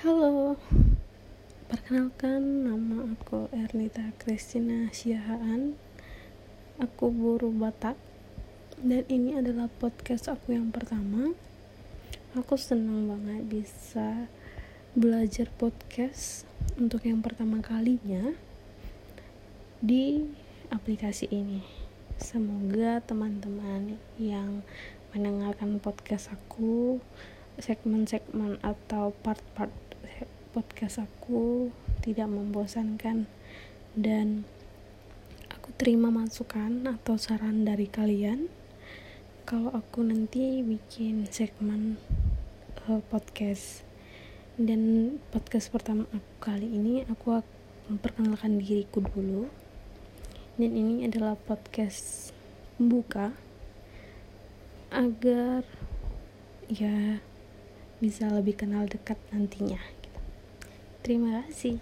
Halo, perkenalkan nama aku Ernita Kristina Siahaan. Aku buru Batak dan ini adalah podcast aku yang pertama. Aku senang banget bisa belajar podcast untuk yang pertama kalinya di aplikasi ini. Semoga teman-teman yang mendengarkan podcast aku segmen-segmen atau part-part podcast aku tidak membosankan dan aku terima masukan atau saran dari kalian. Kalau aku nanti bikin segmen uh, podcast dan podcast pertama aku kali ini aku memperkenalkan diriku dulu. Dan ini adalah podcast pembuka agar ya bisa lebih kenal dekat nantinya Terima kasih.